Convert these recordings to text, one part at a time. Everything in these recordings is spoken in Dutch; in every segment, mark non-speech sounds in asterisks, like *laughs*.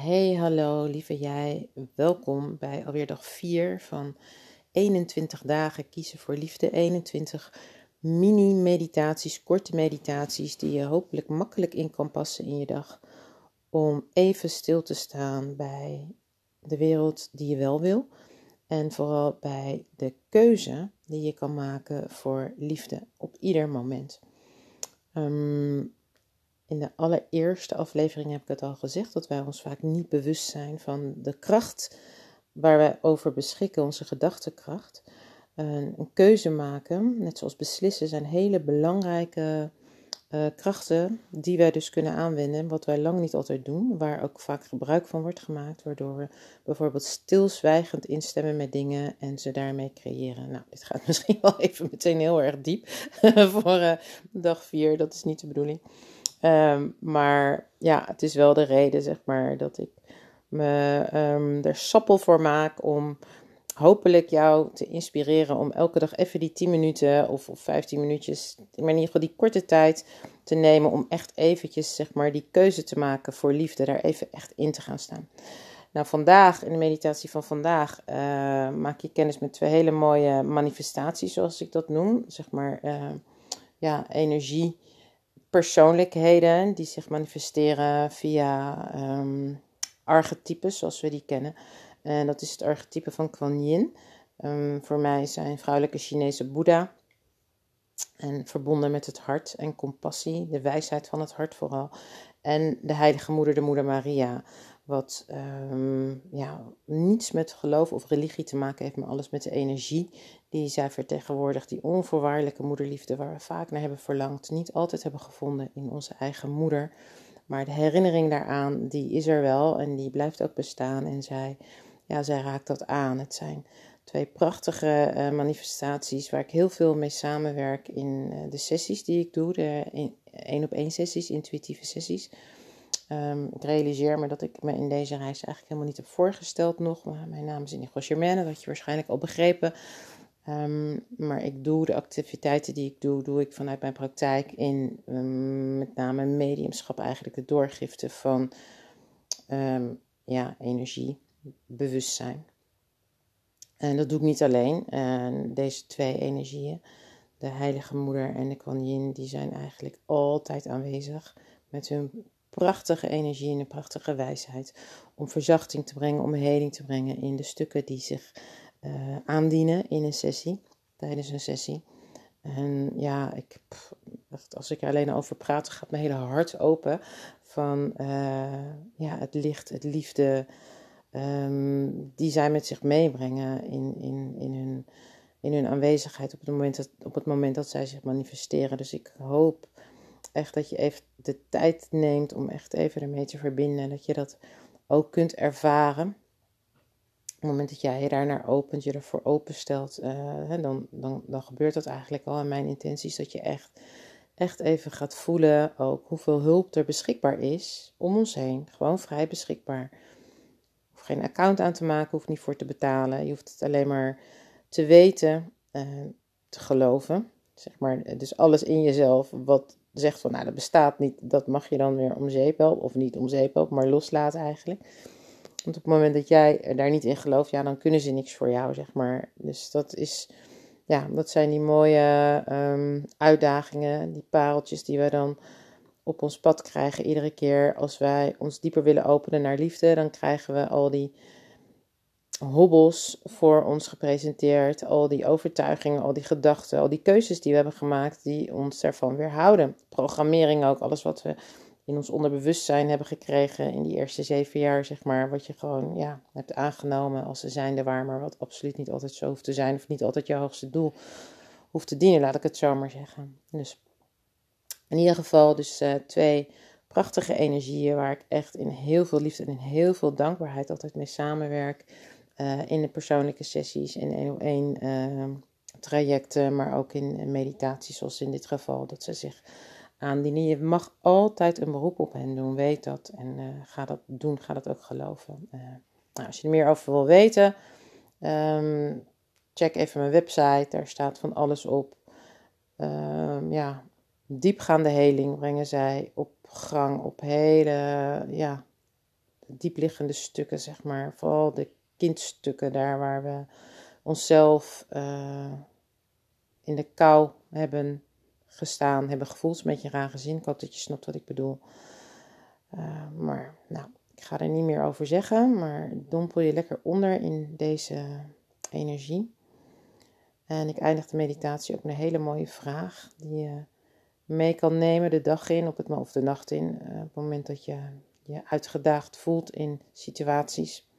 Hey, hallo lieve jij. Welkom bij alweer dag 4 van 21 dagen kiezen voor liefde. 21 mini-meditaties, korte meditaties die je hopelijk makkelijk in kan passen in je dag. Om even stil te staan bij de wereld die je wel wil. En vooral bij de keuze die je kan maken voor liefde op ieder moment. Um, in de allereerste aflevering heb ik het al gezegd dat wij ons vaak niet bewust zijn van de kracht waar wij over beschikken, onze gedachtekracht. Een, keuze maken, net zoals beslissen, zijn hele belangrijke uh, krachten die wij dus kunnen aanwenden, wat wij lang niet altijd doen, waar ook vaak gebruik van wordt gemaakt, waardoor we bijvoorbeeld stilzwijgend instemmen met dingen en ze daarmee creëren. Nou, dit gaat *laughs* misschien wel even meteen heel erg diep *laughs* voor uh, dag 4, dat is niet de bedoeling. Um, maar ja, het is wel de reden, zeg maar, dat ik me um, er sappel voor maak om hopelijk jou te inspireren om elke dag even die 10 minuten of, of 15 minuutjes, maar in ieder geval die korte tijd te nemen om echt eventjes, zeg maar, die keuze te maken voor liefde, daar even echt in te gaan staan. Nou, vandaag, in de meditatie van vandaag, uh, maak je kennis met twee hele mooie manifestaties, zoals ik dat noem. Zeg maar, uh, ja, energie persoonlijkheden die zich manifesteren via um, archetypes zoals we die kennen. En dat is het archetype van Kuan Yin. Um, voor mij zijn vrouwelijke Chinese Boeddha. En verbonden met het hart en compassie, de wijsheid van het hart vooral. En de heilige moeder, de moeder Maria. Wat um, ja, niets met geloof of religie te maken heeft, maar alles met de energie die zij vertegenwoordigt. Die onvoorwaardelijke moederliefde waar we vaak naar hebben verlangd. Niet altijd hebben gevonden in onze eigen moeder. Maar de herinnering daaraan, die is er wel en die blijft ook bestaan. En zij, ja, zij raakt dat aan. Het zijn twee prachtige uh, manifestaties waar ik heel veel mee samenwerk in uh, de sessies die ik doe. De één op één sessies, intuïtieve sessies. Um, ik realiseer me dat ik me in deze reis eigenlijk helemaal niet heb voorgesteld nog. Maar mijn naam is Inigo Germaine, dat had je waarschijnlijk al begrepen. Um, maar ik doe de activiteiten die ik doe, doe ik vanuit mijn praktijk in um, met name mediumschap eigenlijk het doorgifte van ja, energie, bewustzijn. En dat doe ik niet alleen. En deze twee energieën, de Heilige Moeder en de Kuan Yin, die zijn eigenlijk altijd aanwezig met hun prachtige energie en een prachtige wijsheid. Om verzachting te brengen, om heling te brengen in de stukken die zich uh, aandienen in een sessie, tijdens een sessie. En ja, ik, als ik er alleen over praat, gaat mijn hele hart open van uh, ja, het licht, het liefde, um, die zij met zich meebrengen in, in, in, hun, in hun aanwezigheid op het, moment dat, op het moment dat zij zich manifesteren. Dus ik hoop echt dat je even de tijd neemt om echt even ermee te verbinden. Dat je dat ook kunt ervaren. Op het moment dat jij je daar naar opent, je ervoor openstelt, uh, dan, dan, dan gebeurt dat eigenlijk al. En mijn intentie is dat je echt, echt even gaat voelen ook hoeveel hulp er beschikbaar is om ons heen. Gewoon vrij beschikbaar. Je hoeft geen account aan te maken, hoeft niet voor te betalen. Je hoeft het alleen maar te weten, uh, te geloven. Zeg maar, dus alles in jezelf wat zegt van nou dat bestaat niet, dat mag je dan weer om helpen. Of niet om zeep helpen, maar loslaten eigenlijk. Want op het moment dat jij daar niet in gelooft, ja, dan kunnen ze niks voor jou, zeg maar. Dus dat is, ja, dat zijn die mooie um, uitdagingen, die pareltjes die we dan op ons pad krijgen. Iedere keer als wij ons dieper willen openen naar liefde, dan krijgen we al die hobbels voor ons gepresenteerd. Al die overtuigingen, al die gedachten, al die keuzes die we hebben gemaakt, die ons daarvan weerhouden. Programmering ook, alles wat we in ons onderbewustzijn hebben gekregen in die eerste zeven jaar, zeg maar. Wat je gewoon ja, hebt aangenomen als ze zijnde waar, maar wat absoluut niet altijd zo hoeft te zijn. Of niet altijd je hoogste doel hoeft te dienen, laat ik het zo maar zeggen. Dus in ieder geval dus uh, twee prachtige energieën waar ik echt in heel veel liefde en in heel veel dankbaarheid altijd mee samenwerk. Uh, in de persoonlijke sessies, in één op één uh, trajecten, maar ook in meditaties zoals in dit geval. Dat ze zich aandienen. Je mag altijd een beroep op hen doen, weet dat. En uh, ga dat doen, ga dat ook geloven. nou, als je er meer over wil weten, um, check even mijn website, daar staat van alles op. Um, ja, diepgaande heling brengen zij op gang, op hele ja, diepliggende stukken, zeg maar. Vooral de kindstukken, daar waar we onszelf uh, in de kou hebben gestaan, hebben gevoeld. een beetje raar gezien. Ik hoop dat je snapt wat ik bedoel. Uh, maar nou, ik ga er niet meer over zeggen, maar dompel je lekker onder in deze energie. En ik eindig de meditatie met een hele mooie vraag die je mee kan nemen de dag in op het, of de nacht in. Uh, op het moment dat je je uitgedaagd voelt in situaties.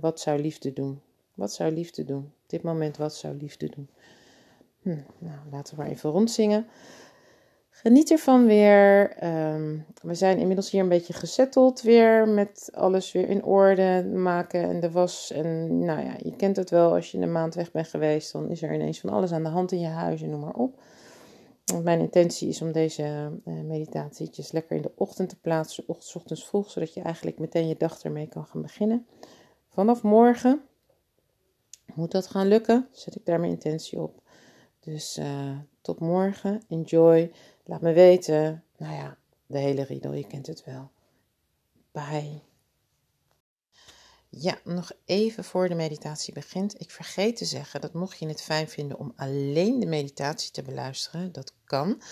Wat zou liefde doen? Wat zou liefde doen? Op dit moment, wat zou liefde doen? Hm, nou, laten we maar even rondzingen. Geniet ervan weer. Um, we zijn inmiddels hier een beetje gezetteld weer met alles weer in orde maken en de was. En nou ja, je kent het wel als je een maand weg bent geweest, dan is er ineens van alles aan de hand in je huis en noem maar op. Want mijn intentie is om deze uh, meditatietjes lekker in de ochtend te plaatsen, ochtends vroeg, zodat je eigenlijk meteen je dag ermee kan gaan beginnen. Vanaf morgen moet dat gaan lukken, zet ik daar mijn intentie op. Dus uh, tot morgen, enjoy. Laat me weten. Nou ja, de hele riedel, je kent het wel. Bye. Ja, nog even voor de meditatie begint. Ik vergeet te zeggen dat mocht je het fijn vinden om alleen de meditatie te beluisteren, dat kan.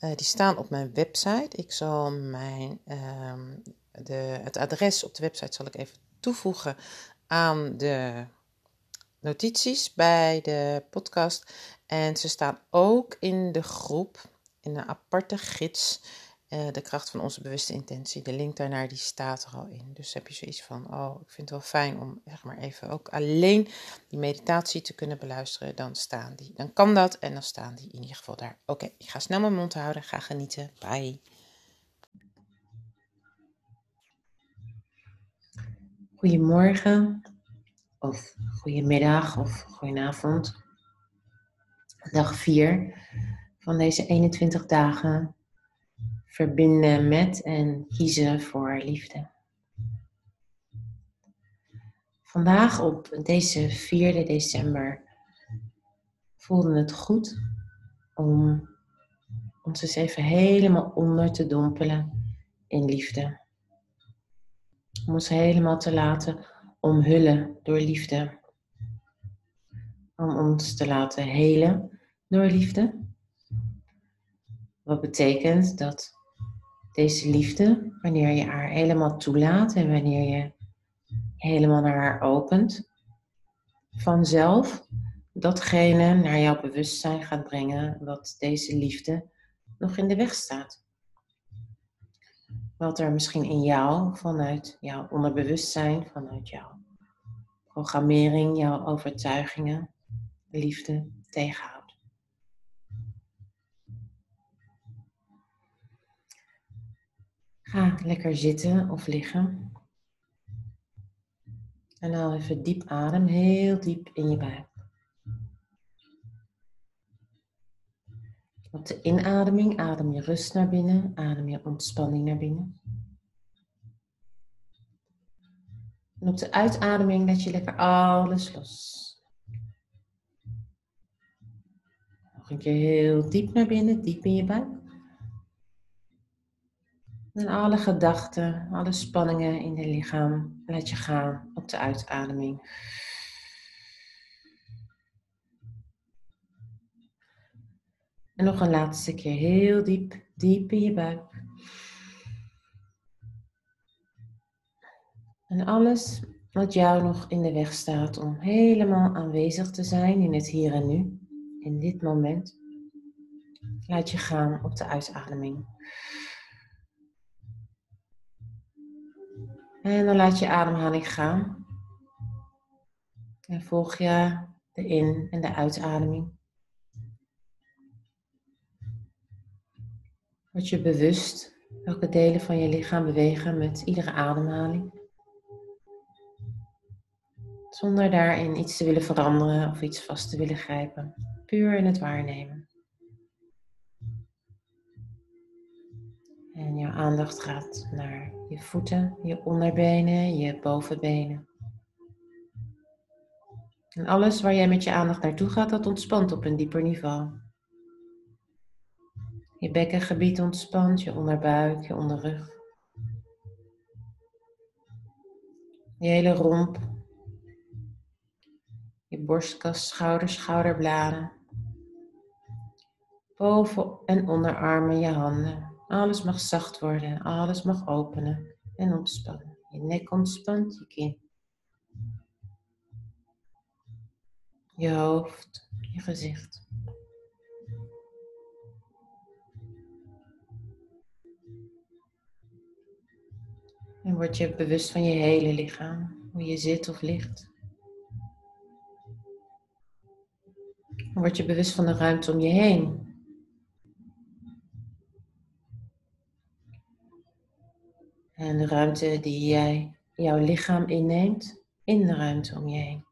Uh, die staan op mijn website. Ik zal mijn, uh, de, het adres op de website zal ik even toevoegen aan de notities bij de podcast. En ze staan ook in de groep, in een aparte gids, uh, De kracht van onze bewuste intentie. De link daarnaar die staat er al in. Dus heb je zoiets van, oh, ik vind het wel fijn om zeg maar even ook alleen die meditatie te kunnen beluisteren. Dan staan die, dan kan dat en dan staan die in ieder geval daar. Oké, ik ga snel mijn mond houden, ga genieten. Bye. Goedemorgen, of goedemiddag, of goedenavond dag 4 van deze 21 dagen verbinden met en kiezen voor liefde. Vandaag op deze 4 december voelde het goed om ons eens even helemaal onder te dompelen in liefde. Om ons helemaal te laten omhullen door liefde. Om ons te laten helen door liefde. Wat betekent dat deze liefde, wanneer je haar helemaal toelaat en wanneer je helemaal naar haar opent, vanzelf datgene naar jouw bewustzijn gaat brengen wat deze liefde nog in de weg staat. Wat er misschien in jou, vanuit jouw onderbewustzijn, vanuit jouw programmering, jouw overtuigingen, liefde tegenhoudt. Ga lekker zitten of liggen. En haal even diep adem, heel diep in je buik. Op de inademing adem je rust naar binnen, adem je ontspanning naar binnen. En op de uitademing laat je lekker alles los. Nog een keer heel diep naar binnen, diep in je buik. En alle gedachten, alle spanningen in je lichaam laat je gaan op de uitademing. En nog een laatste keer heel diep, diep in je buik. En alles wat jou nog in de weg staat om helemaal aanwezig te zijn in het hier en nu, in dit moment. Laat je gaan op de uitademing. En dan laat je ademhaling gaan. En volg je de in- en de uitademing. Word je bewust welke delen van je lichaam bewegen met iedere ademhaling. Zonder daarin iets te willen veranderen of iets vast te willen grijpen. Puur in het waarnemen. En jouw aandacht gaat naar je voeten, je onderbenen, je bovenbenen. En alles waar jij met je aandacht naartoe gaat, dat ontspant op een dieper niveau. Je bekkengebied ontspant, je onderbuik, je onderrug. Je hele romp. Je borstkas, schouders, schouderbladen. Boven- en onderarmen, je handen. Alles mag zacht worden, alles mag openen en ontspannen. Je nek ontspant, je kin. Je hoofd, je gezicht. En word je bewust van je hele lichaam, hoe je zit of ligt. Word je bewust van de ruimte om je heen. En de ruimte die jij, jouw lichaam inneemt, in de ruimte om je heen.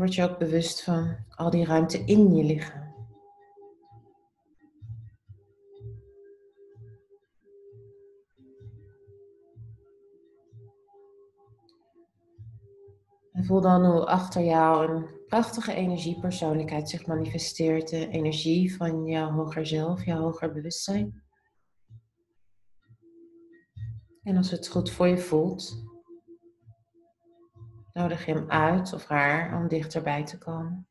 Word je ook bewust van al die ruimte in je lichaam. En voel dan hoe achter jou een prachtige energiepersoonlijkheid zich manifesteert. De energie van jouw hoger zelf, jouw hoger bewustzijn. En als het goed voor je voelt, nodig hem uit of haar om dichterbij te komen.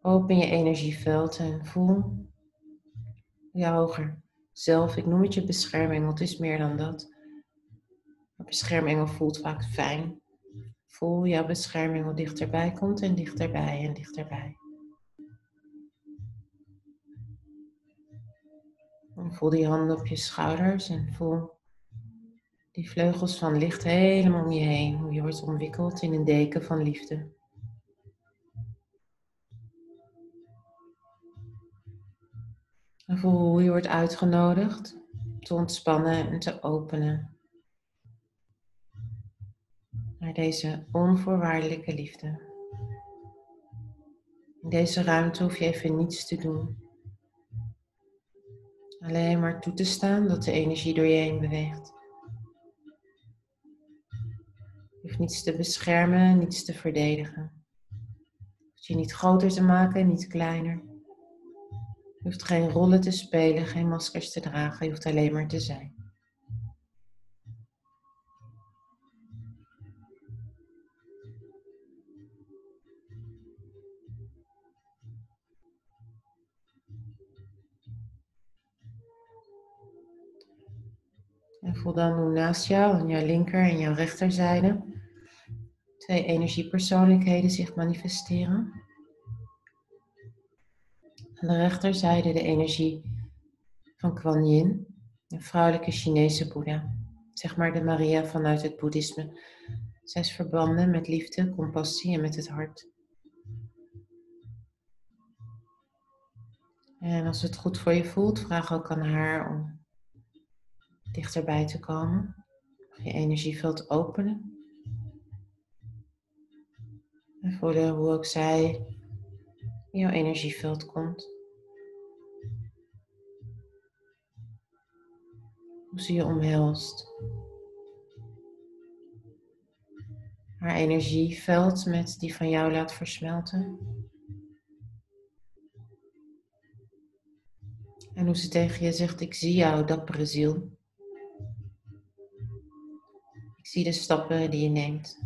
Open je energieveld en voel je hoger zelf. Ik noem het je bescherming, want het is meer dan dat. Maar beschermengel voelt vaak fijn. Voel jouw beschermengel dichterbij komt en dichterbij en dichterbij. En voel die handen op je schouders en voel die vleugels van licht helemaal om je heen. Hoe je wordt omwikkeld in een deken van liefde. En voel hoe je wordt uitgenodigd te ontspannen en te openen naar deze onvoorwaardelijke liefde. In deze ruimte hoef je even niets te doen. Alleen maar toe te staan dat de energie door je heen beweegt. Je hoeft niets te beschermen, niets te verdedigen. Je hoeft je niet groter te maken, niet kleiner. Je hoeft geen rollen te spelen, geen maskers te dragen. Je hoeft alleen maar te zijn. En voel dan hoe naast jou, aan jouw linker en jouw rechterzijde, twee energiepersoonlijkheden zich manifesteren. Aan de rechterzijde de energie van Kuan Yin, een vrouwelijke Chinese Boeddha. Zeg maar de Maria vanuit het boeddhisme. Zij is verbanden met liefde, compassie en met het hart. En als het goed voor je voelt, vraag ook aan haar om dichterbij te komen. Je energieveld openen. En voelen hoe ook zij in jouw energieveld komt. Hoe ze je omhelst. Haar energieveld met die van jou laat versmelten. En hoe ze tegen je zegt, ik zie jou, dappere ziel. Ik zie de stappen die je neemt.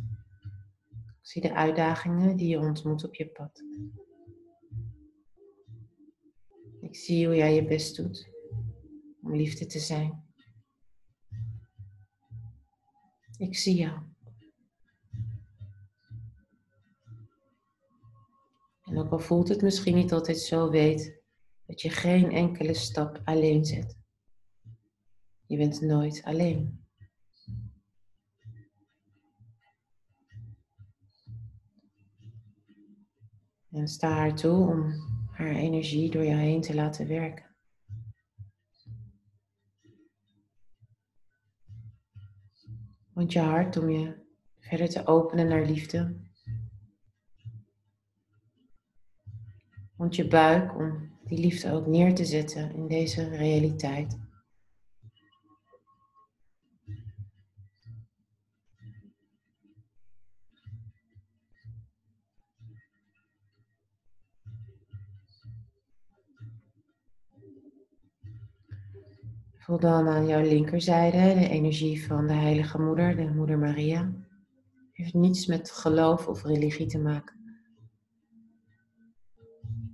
Zie de uitdagingen die je ontmoet op je pad. Ik zie hoe jij je best doet om liefde te zijn. Ik zie jou. En ook al voelt het misschien niet altijd zo, weet dat je geen enkele stap alleen zet. Je bent nooit alleen. En sta haar toe om haar energie door jou heen te laten werken. Want je hart om je verder te openen naar liefde. Want je buik om die liefde ook neer te zetten in deze realiteit. Voel dan aan jouw linkerzijde de energie van de Heilige Moeder, de Moeder Maria. Heeft niets met geloof of religie te maken.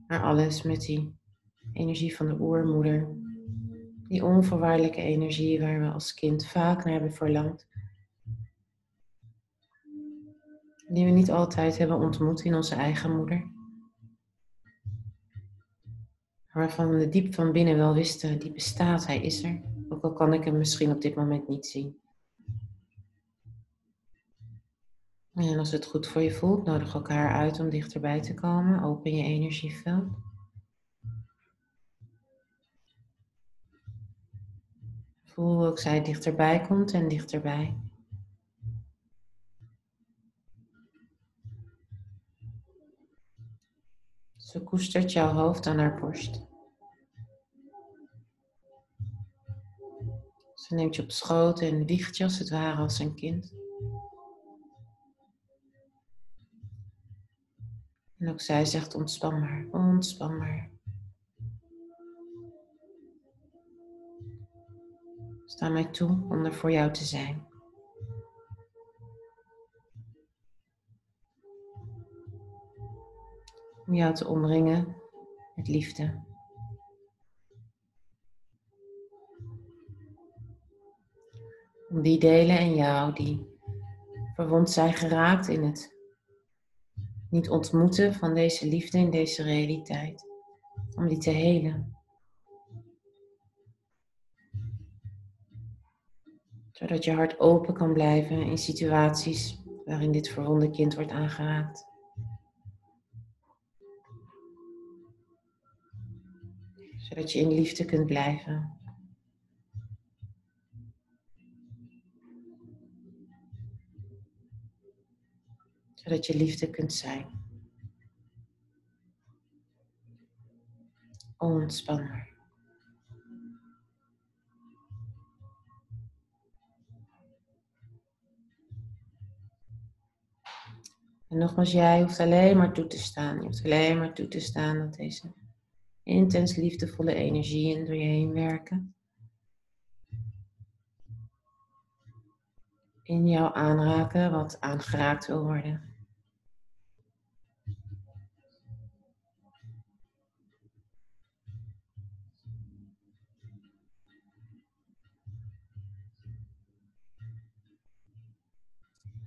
Maar alles met die energie van de oermoeder. Die onvoorwaardelijke energie waar we als kind vaak naar hebben verlangd. Die we niet altijd hebben ontmoet in onze eigen moeder. Waarvan we diep van binnen wel wisten, die bestaat, hij is er. Ook al kan ik hem misschien op dit moment niet zien. En als het goed voor je voelt, nodig elkaar uit om dichterbij te komen. Open je energieveld. Voel ook zij dichterbij komt en dichterbij. Ze koestert jouw hoofd aan haar borst. Ze neemt je op schoot en wiegt je als het ware als een kind. En ook zij zegt ontspan maar, ontspan maar. Sta mij toe om er voor jou te zijn. Om jou te omringen met liefde. Om die delen in jou die verwond zijn geraakt in het niet ontmoeten van deze liefde in deze realiteit. Om die te helen. Zodat je hart open kan blijven in situaties waarin dit verwonde kind wordt aangeraakt. Zodat je in liefde kunt blijven. Zodat je liefde kunt zijn. Ontspan maar. En nogmaals, jij hoeft alleen maar toe te staan. Je hoeft alleen maar toe te staan dat deze intens liefdevolle energieën door je heen werken. In jou aanraken wat aangeraakt wil worden.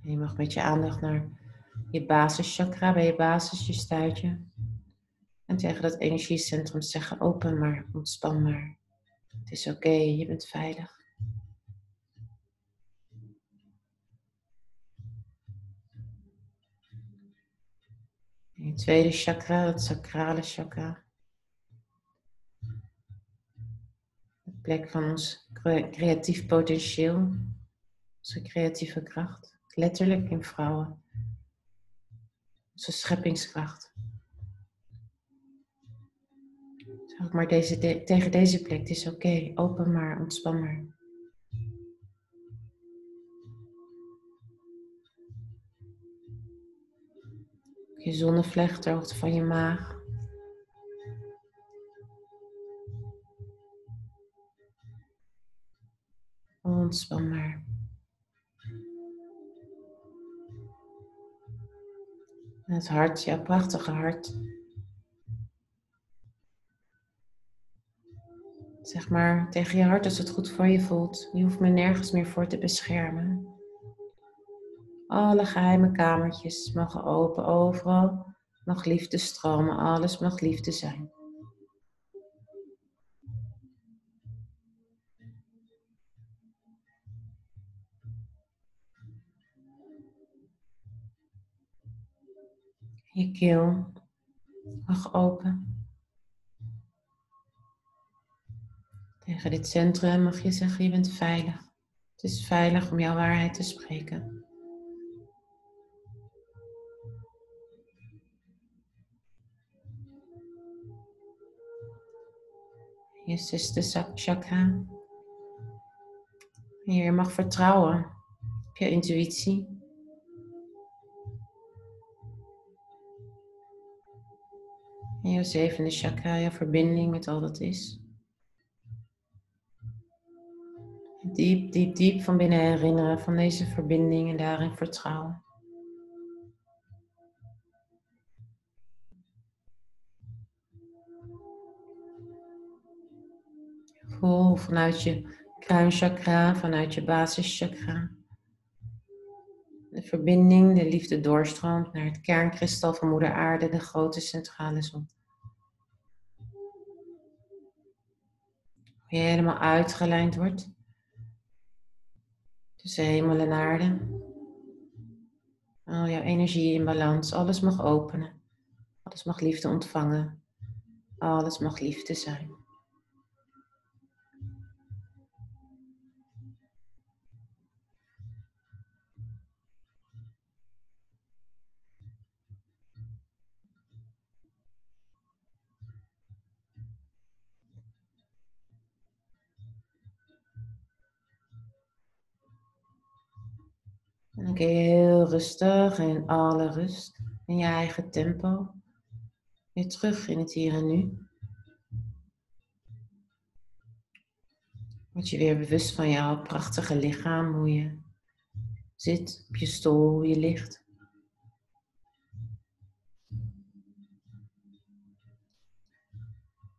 Je mag met je aandacht naar je basischakra, bij je basis, je stuitje. En tegen dat energiecentrum zeggen, open maar, ontspan maar. Het is oké, je bent veilig. En je tweede chakra, het sacrale chakra. De plek van ons creatief potentieel, onze creatieve kracht letterlijk in vrouwen. Onze scheppingskracht. Zeg maar deze, tegen deze plek, het is oké, open maar, ontspan maar. Je zonnevlecht ter hoogte van je maag. Ontspan maar. Het hart, jouw prachtige hart. Zeg maar tegen je hart als het goed voor je voelt. Je hoeft me nergens meer voor te beschermen. Alle geheime kamertjes mogen open, overal mag liefde stromen, alles mag liefde zijn. Je keel mag open. Tegen dit centrum mag je zeggen, je bent veilig. Het is veilig om jouw waarheid te spreken. Je zesde chakra. Je mag vertrouwen op je intuïtie. En je zevende chakra, je verbinding met al dat is. Diep, diep, diep van binnen herinneren van deze verbinding en daarin vertrouwen. Voel vanuit je kruinchakra, vanuit je basischakra. De verbinding, de liefde doorstroomt naar het kernkristal van Moeder Aarde, de grote centrale zon. je helemaal uitgelijnd wordt tussen hemel en aarde. Al jouw energie in balans, alles mag openen. Alles mag liefde ontvangen. Alles mag liefde zijn. En je heel rustig in alle rust, in je eigen tempo, weer terug in het hier en nu. Word je weer bewust van jouw prachtige lichaam, hoe je zit op je stoel, hoe je ligt.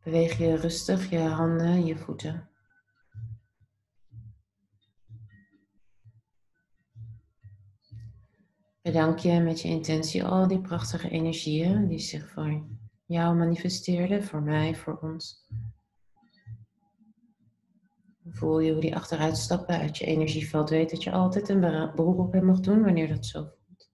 Beweeg je rustig je handen, je voeten. Bedank je met je intentie al die prachtige energieën die zich voor jou manifesteerden, voor mij, voor ons. Voel je hoe die achteruit stappen uit je energieveld. Weet dat je altijd een beroep op hem mag doen wanneer dat zo voelt.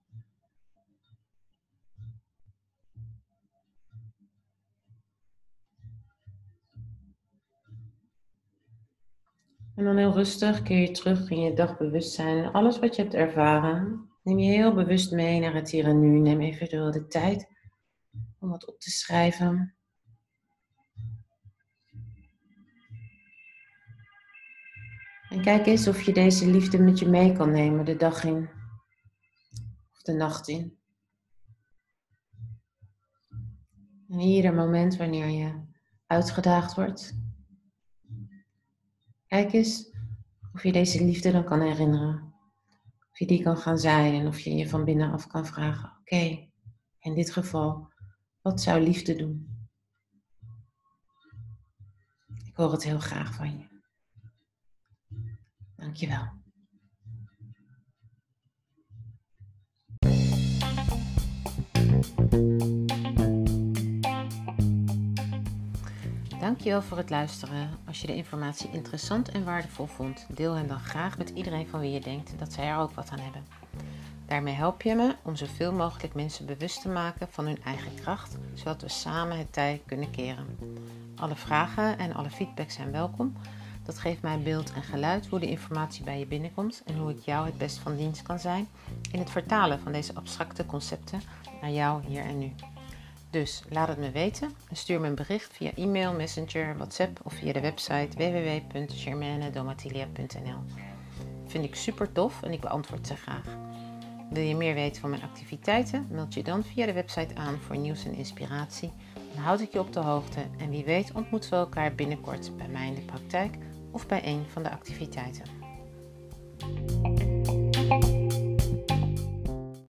En dan heel rustig keer je terug in je dagbewustzijn alles wat je hebt ervaren Neem je heel bewust mee naar het hier en nu. Neem eventueel de tijd om wat op te schrijven. En kijk eens of je deze liefde met je mee kan nemen de dag in of de nacht in. En ieder moment wanneer je uitgedaagd wordt, kijk eens of je deze liefde dan kan herinneren je die kan gaan zijn en of je je van binnenaf kan vragen: oké, in dit geval, wat zou liefde doen? Ik hoor het heel graag van je. Dankjewel. Dankjewel voor het luisteren. Als je de informatie interessant en waardevol vond, deel hem dan graag met iedereen van wie je denkt dat zij er ook wat aan hebben. Daarmee help je me om zoveel mogelijk mensen bewust te maken van hun eigen kracht, zodat we samen het tij kunnen keren. Alle vragen en alle feedback zijn welkom. Dat geeft mij beeld en geluid hoe de informatie bij je binnenkomt en hoe ik jou het best van dienst kan zijn in het vertalen van deze abstracte concepten naar jou hier en nu. Dus laat het me weten en stuur me een bericht via e-mail, messenger, WhatsApp of via de website www.germanedomatilia.nl. Vind ik super tof en ik beantwoord ze graag. Wil je meer weten van mijn activiteiten? Meld je dan via de website aan voor nieuws en inspiratie. Dan houd ik je op de hoogte en wie weet ontmoeten we elkaar binnenkort bij mij in de praktijk of bij een van de activiteiten.